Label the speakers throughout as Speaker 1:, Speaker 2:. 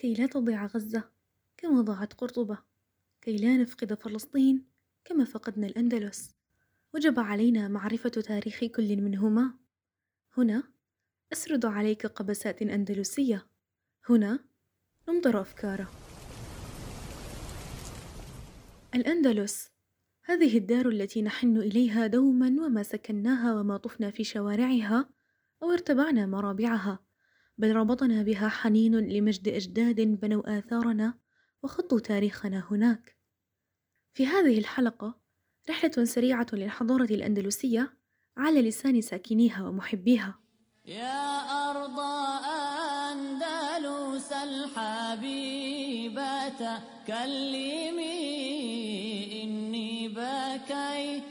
Speaker 1: كي لا تضيع غزة كما ضاعت قرطبة كي لا نفقد فلسطين كما فقدنا الأندلس. وجب علينا معرفة تاريخ كل منهما. هنا أسرد عليك قبسات أندلسية. هنا نمطر أفكاره الأندلس هذه الدار التي نحن إليها دوما وما سكناها وما طفنا في شوارعها أو ارتبعنا مرابعها. بل ربطنا بها حنين لمجد أجداد بنوا آثارنا وخطوا تاريخنا هناك. في هذه الحلقة رحلة سريعة للحضارة الأندلسية على لسان ساكنيها ومحبيها.
Speaker 2: يا أرض أندلس الحبيبة كلمي إني بكيت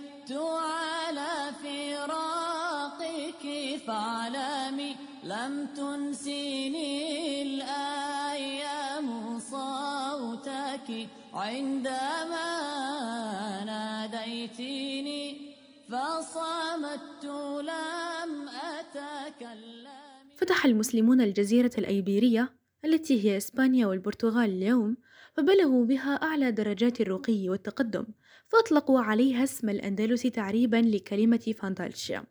Speaker 2: لم تنسيني الأيام صوتك عندما ناديتني فصمت لم أتكلم.
Speaker 1: فتح المسلمون الجزيرة الأيبيرية التي هي إسبانيا والبرتغال اليوم فبلغوا بها أعلى درجات الرقي والتقدم فأطلقوا عليها اسم الأندلس تعريبا لكلمة فاندالشيا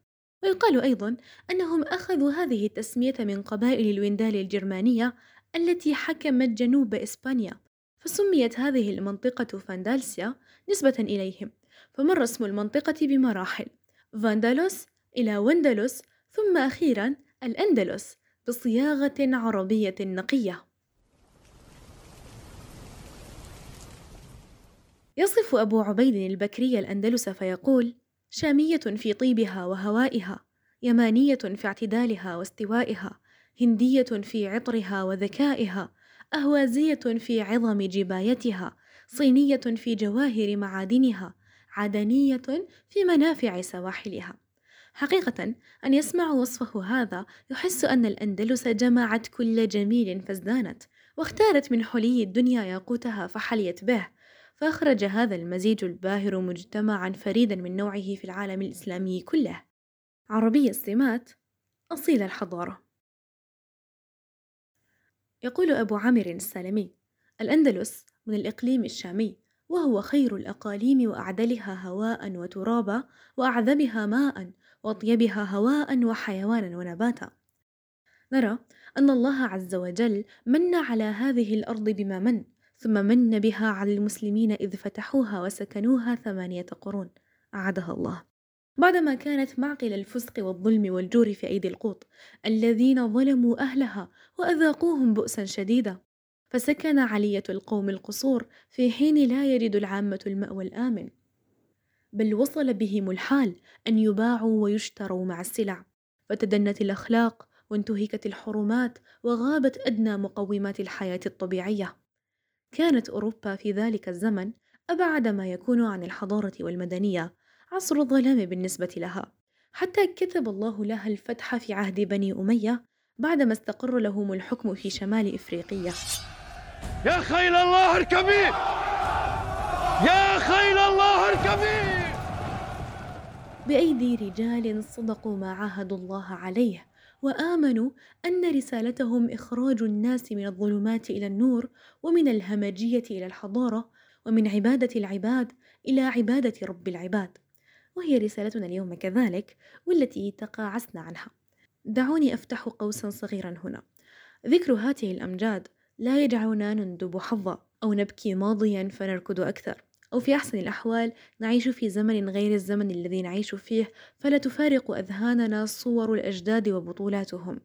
Speaker 1: ويقال أيضا أنهم أخذوا هذه التسمية من قبائل الويندال الجرمانية التي حكمت جنوب إسبانيا فسميت هذه المنطقة فاندالسيا نسبة إليهم فمر اسم المنطقة بمراحل فاندالوس إلى وندلس ثم أخيرا الأندلس بصياغة عربية نقية. يصف أبو عبيد البكري الأندلس فيقول شامية في طيبها وهوائها يمانية في اعتدالها واستوائها هندية في عطرها وذكائها أهوازية في عظم جبايتها صينية في جواهر معادنها عدنية في منافع سواحلها. حقيقة أن يسمع وصفه هذا يحس أن الأندلس جمعت كل جميل فازدانت واختارت من حلي الدنيا ياقوتها فحليت به. فأخرج هذا المزيج الباهر مجتمعا فريدا من نوعه في العالم الإسلامي كله. عربي السمات أصيل الحضارة. يقول أبو عامر السالمي الأندلس من الإقليم الشامي وهو خير الأقاليم وأعدلها هواء وترابا وأعذبها ماء وأطيبها هواء وحيوانا ونباتا. نرى أن الله عز وجل من على هذه الأرض بما من ثم من بها على المسلمين إذ فتحوها وسكنوها ثمانية قرون أعادها الله. بعدما كانت معقل الفسق والظلم والجور في أيدي القوط الذين ظلموا أهلها وأذاقوهم بؤسا شديدا فسكن علية القوم القصور في حين لا يجد العامة المأوى الآمن. بل وصل بهم الحال أن يباعوا ويشتروا مع السلع فتدنت الأخلاق وانتهكت الحرمات وغابت أدنى مقومات الحياة الطبيعية. كانت أوروبا في ذلك الزمن أبعد ما يكون عن الحضارة والمدنية عصر الظلام بالنسبة لها. حتى كتب الله لها الفتح في عهد بني أمية بعدما استقر لهم الحكم في شمال إفريقيا.
Speaker 3: يا خيل الله اركبي يا خيل الله اركبي
Speaker 1: بأيدي رجال صدقوا ما عاهدوا الله عليه وآمنوا أن رسالتهم إخراج الناس من الظلمات إلى النور ومن الهمجية إلى الحضارة ومن عبادة العباد إلى عبادة رب العباد. وهي رسالتنا اليوم كذلك والتي تقاعسنا عنها. دعوني أفتح قوسا صغيرا هنا. ذكر هذه الأمجاد لا يجعلنا نندب حظا أو نبكي ماضيا فنركض أكثر. أو في أحسن الأحوال نعيش في زمن غير الزمن الذي نعيش فيه فلا تفارق أذهاننا صور الأجداد وبطولاتهم.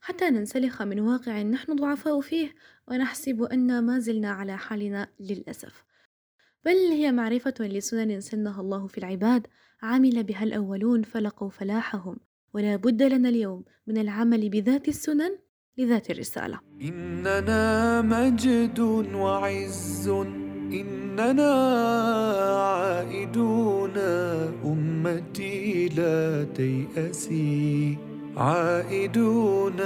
Speaker 1: حتى ننسلخ من واقع نحن ضعفاء فيه ونحسب أن ما زلنا على حالنا للأسف. بل هي معرفة لسنن سنها الله في العباد عمل بها الأولون فلقوا فلاحهم. ولا بد لنا اليوم من العمل بذات السنن لذات الرسالة.
Speaker 4: إننا مجد وعز. إننا عائدون أمتي لا تيأسي. عائدون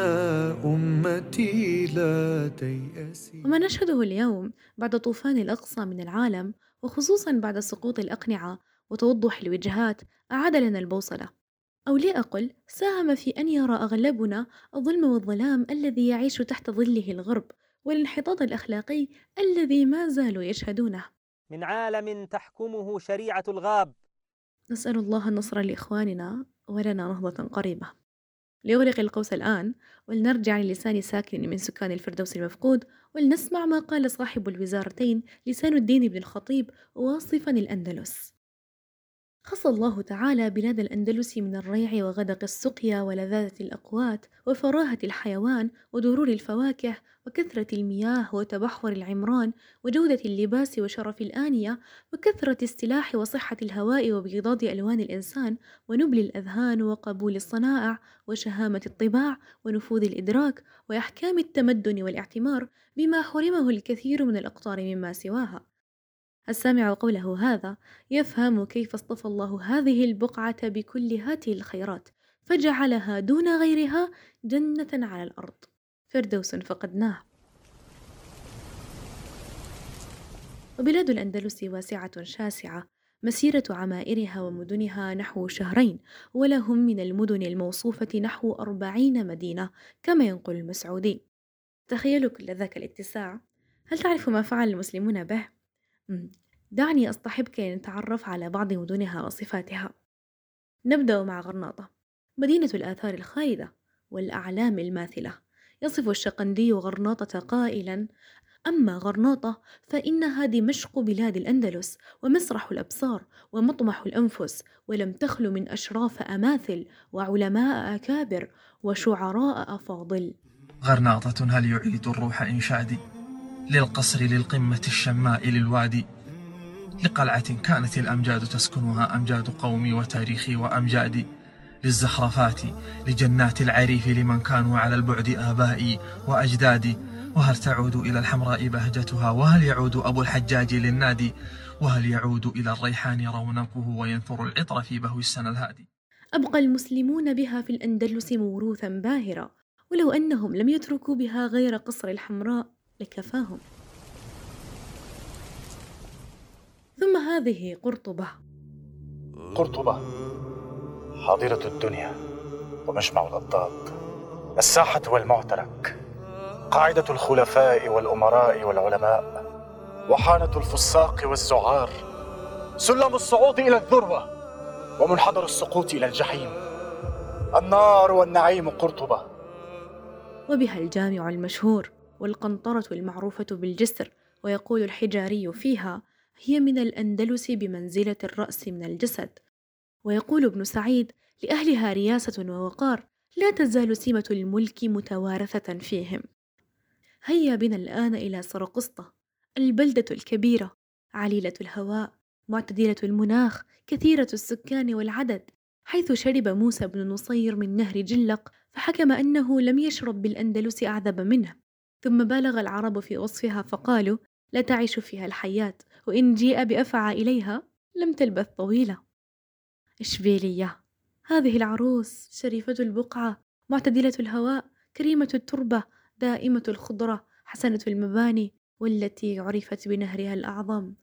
Speaker 4: أمتي لا تيأسي.
Speaker 1: وما نشهده اليوم بعد طوفان الأقصى من العالم وخصوصا بعد سقوط الأقنعة وتوضح الوجهات أعاد لنا البوصلة. أو لأقل ساهم في أن يرى أغلبنا الظلم والظلام الذي يعيش تحت ظله الغرب. والانحطاط الأخلاقي الذي ما زالوا يشهدونه.
Speaker 5: من عالم تحكمه شريعة الغاب.
Speaker 1: نسأل الله النصر لإخواننا ولنا نهضة قريبة. ليغلق القوس الآن ولنرجع للسان ساكن من سكان الفردوس المفقود ولنسمع ما قال صاحب الوزارتين لسان الدين بن الخطيب واصفا الأندلس. خص الله تعالى بلاد الأندلس من الريع وغدق السقيا ولذاذة الأقوات وفراهة الحيوان ودرور الفواكه وكثرة المياه وتبحر العمران وجودة اللباس وشرف الآنية وكثرة السلاح وصحة الهواء وبيضاد ألوان الإنسان ونبل الأذهان وقبول الصنائع وشهامة الطباع ونفوذ الإدراك وإحكام التمدن والاعتمار بما حرمه الكثير من الأقطار مما سواها. السامع قوله هذا يفهم كيف اصطفى الله هذه البقعة بكل هذه الخيرات فجعلها دون غيرها جنة على الأرض. فردوس فقدناه. وبلاد الأندلس واسعة شاسعة مسيرة عمائرها ومدنها نحو شهرين ولهم من المدن الموصوفة نحو أربعين مدينة كما ينقل المسعودي. تخيلوا كل ذاك الاتساع. هل تعرف ما فعل المسلمون به؟ دعني أصطحبك لنتعرف على بعض مدنها وصفاتها. نبدأ مع غرناطة مدينة الآثار الخالدة والأعلام الماثلة. يصف الشقندي غرناطة قائلا أما غرناطة فإنها دمشق بلاد الأندلس ومسرح الأبصار ومطمح الأنفس ولم تخل من أشراف أماثل وعلماء أكابر وشعراء أفاضل.
Speaker 6: غرناطة هل يعيد الروح إنشادي للقصر للقمة الشماء للوادي لقلعة كانت الأمجاد تسكنها أمجاد قومي وتاريخي وأمجادي للزخرفات لجنات العريف لمن كانوا على البعد آبائي وأجدادي وهل تعود إلى الحمراء بهجتها؟ وهل يعود أبو الحجاج للنادي؟ وهل يعود إلى الريحان رونقه وينثر العطر في بهو السنة الهادي؟
Speaker 1: أبقى المسلمون بها في الأندلس موروثا باهرا ولو أنهم لم يتركوا بها غير قصر الحمراء. لكفاهم. ثم هذه قرطبة.
Speaker 7: قرطبة حاضرة الدنيا ومجمع الأضداد. الساحة والمعترك قاعدة الخلفاء والأمراء والعلماء وحانة الفساق والزعار. سلم الصعود إلى الذروة ومنحدر السقوط إلى الجحيم. النار والنعيم قرطبة.
Speaker 1: وبها الجامع المشهور. والقنطرة المعروفة بالجسر ويقول الحجاري فيها هي من الأندلس بمنزلة الرأس من الجسد ويقول ابن سعيد لأهلها رياسة ووقار لا تزال سمة الملك متوارثة فيهم هيا بنا الآن إلى سرقسطة البلدة الكبيرة عليلة الهواء معتدلة المناخ كثيرة السكان والعدد. حيث شرب موسى بن نصير من نهر جلق فحكم أنه لم يشرب بالأندلس أعذب منه. ثم بالغ العرب في وصفها فقالوا لا تعيش فيها الحياة وإن جيء بأفعى إليها لم تلبث طويلة. إشبيلية هذه العروس شريفة البقعة معتدلة الهواء كريمة التربة دائمة الخضرة حسنة المباني والتي عرفت بنهرها الأعظم.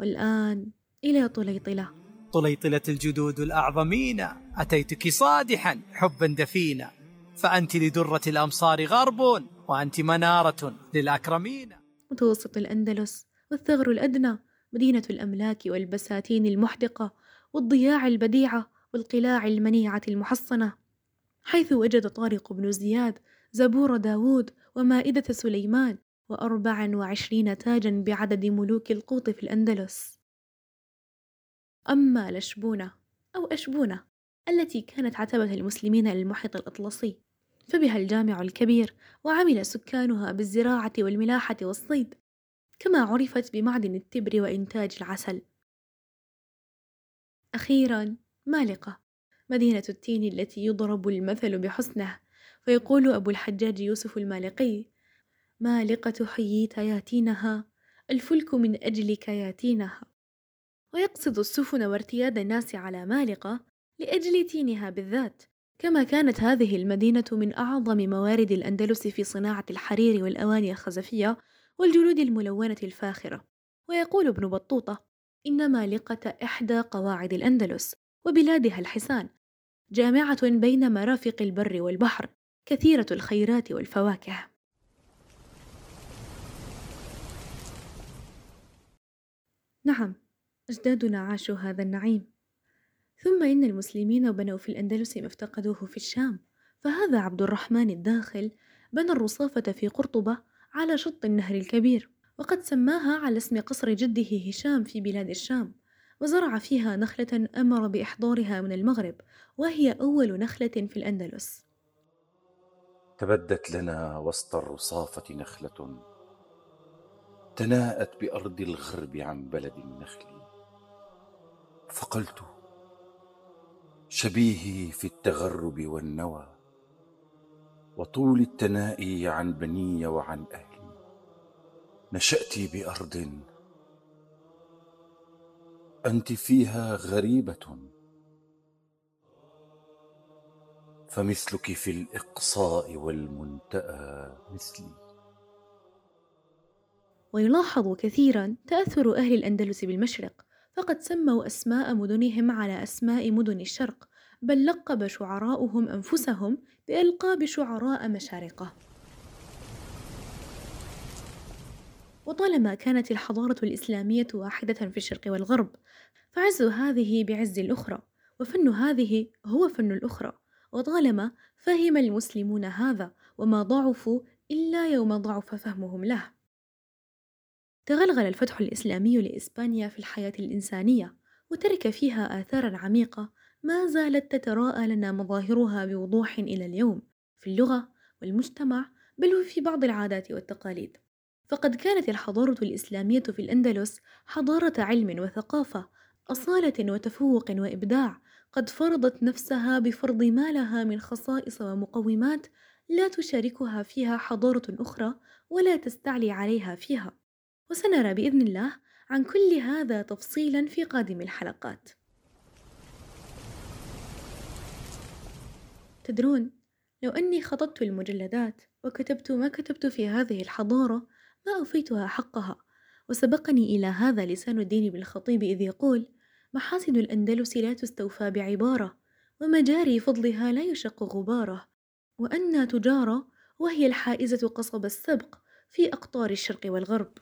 Speaker 1: والآن إلى طليطلة.
Speaker 8: طليطلة الجدود الأعظمين أتيتك صادحا حبا دفينا فأنت لدرة الأمصار غرب وأنت منارة للأكرمين.
Speaker 1: متوسط الأندلس والثغر الأدنى مدينة الأملاك والبساتين المحدقة والضياع البديعة والقلاع المنيعة المحصنة. حيث وجد طارق بن زياد زبور داوود ومائدة سليمان وأربع وعشرين تاجا بعدد ملوك القوط في الأندلس. أما لشبونة أو أشبونة التي كانت عتبة المسلمين للمحيط الأطلسي فبها الجامع الكبير وعمل سكانها بالزراعة والملاحة والصيد كما عرفت بمعدن التبر وإنتاج العسل. أخيرا مالقة مدينة التين التي يضرب المثل بحسنه فيقول أبو الحجاج يوسف المالقي مالقة حييت ياتينها الفلك من أجلك ياتينها. ويقصد السفن وارتياد الناس على مالقة لأجل تينها بالذات كما كانت هذه المدينة من أعظم موارد الأندلس في صناعة الحرير والأواني الخزفية والجلود الملونة الفاخرة. ويقول ابن بطوطة إن مالقة إحدى قواعد الأندلس وبلادها الحسان جامعة بين مرافق البر والبحر كثيرة الخيرات والفواكه. نعم أجدادنا عاشوا هذا النعيم. ثم إن المسلمين بنوا في الأندلس ما افتقدوه في الشام. فهذا عبد الرحمن الداخل بنى الرصافة في قرطبة على شط النهر الكبير وقد سماها على اسم قصر جده هشام في بلاد الشام وزرع فيها نخلة أمر بإحضارها من المغرب وهي أول نخلة في الأندلس.
Speaker 9: تبدت لنا وسط الرصافة نخلة تناءت بأرض الغرب عن بلد النخل. فقلت شبيهي في التغرب والنوى وطول التنائي عن بني وعن أهلي. نشأت بأرض أنت فيها غريبة. فمثلك في الإقصاء والمنتأى مثلي.
Speaker 1: ويلاحظ كثيرا تأثر أهل الأندلس بالمشرق فقد سموا أسماء مدنهم على أسماء مدن الشرق بل لقب شعراؤهم أنفسهم بألقاب شعراء مشارقة. وطالما كانت الحضارة الإسلامية واحدة في الشرق والغرب فعز هذه بعز الأخرى وفن هذه هو فن الأخرى. وطالما فهم المسلمون هذا وما ضعفوا إلا يوم ضعف فهمهم له. تغلغل الفتح الإسلامي لإسبانيا في الحياة الإنسانية وترك فيها آثارا عميقة ما زالت تتراءى لنا مظاهرها بوضوح إلى اليوم في اللغة والمجتمع بل وفي بعض العادات والتقاليد. فقد كانت الحضارة الإسلامية في الأندلس حضارة علم وثقافة أصالة وتفوق وإبداع قد فرضت نفسها بفرض ما لها من خصائص ومقومات لا تشاركها فيها حضارة أخرى ولا تستعلي عليها فيها. وسنرى بإذن الله عن كل هذا تفصيلا في قادم الحلقات. تدرون لو أني خطبت المجلدات وكتبت ما كتبت في هذه الحضارة ما أوفيتها حقها وسبقني إلى هذا لسان الدين بالخطيب إذ يقول محاسن الأندلس لا تستوفى بعبارة ومجاري فضلها لا يشق غبارة وأنا تجارة وهي الحائزة قصب السبق في أقطار الشرق والغرب.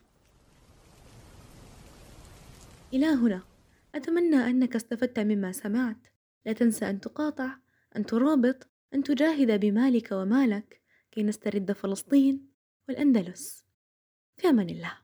Speaker 1: إلى هنا. أتمنى أنك استفدت مما سمعت. لا تنسى أن تقاطع أن ترابط أن تجاهد بمالك ومالك كي نسترد فلسطين والأندلس. في أمان الله.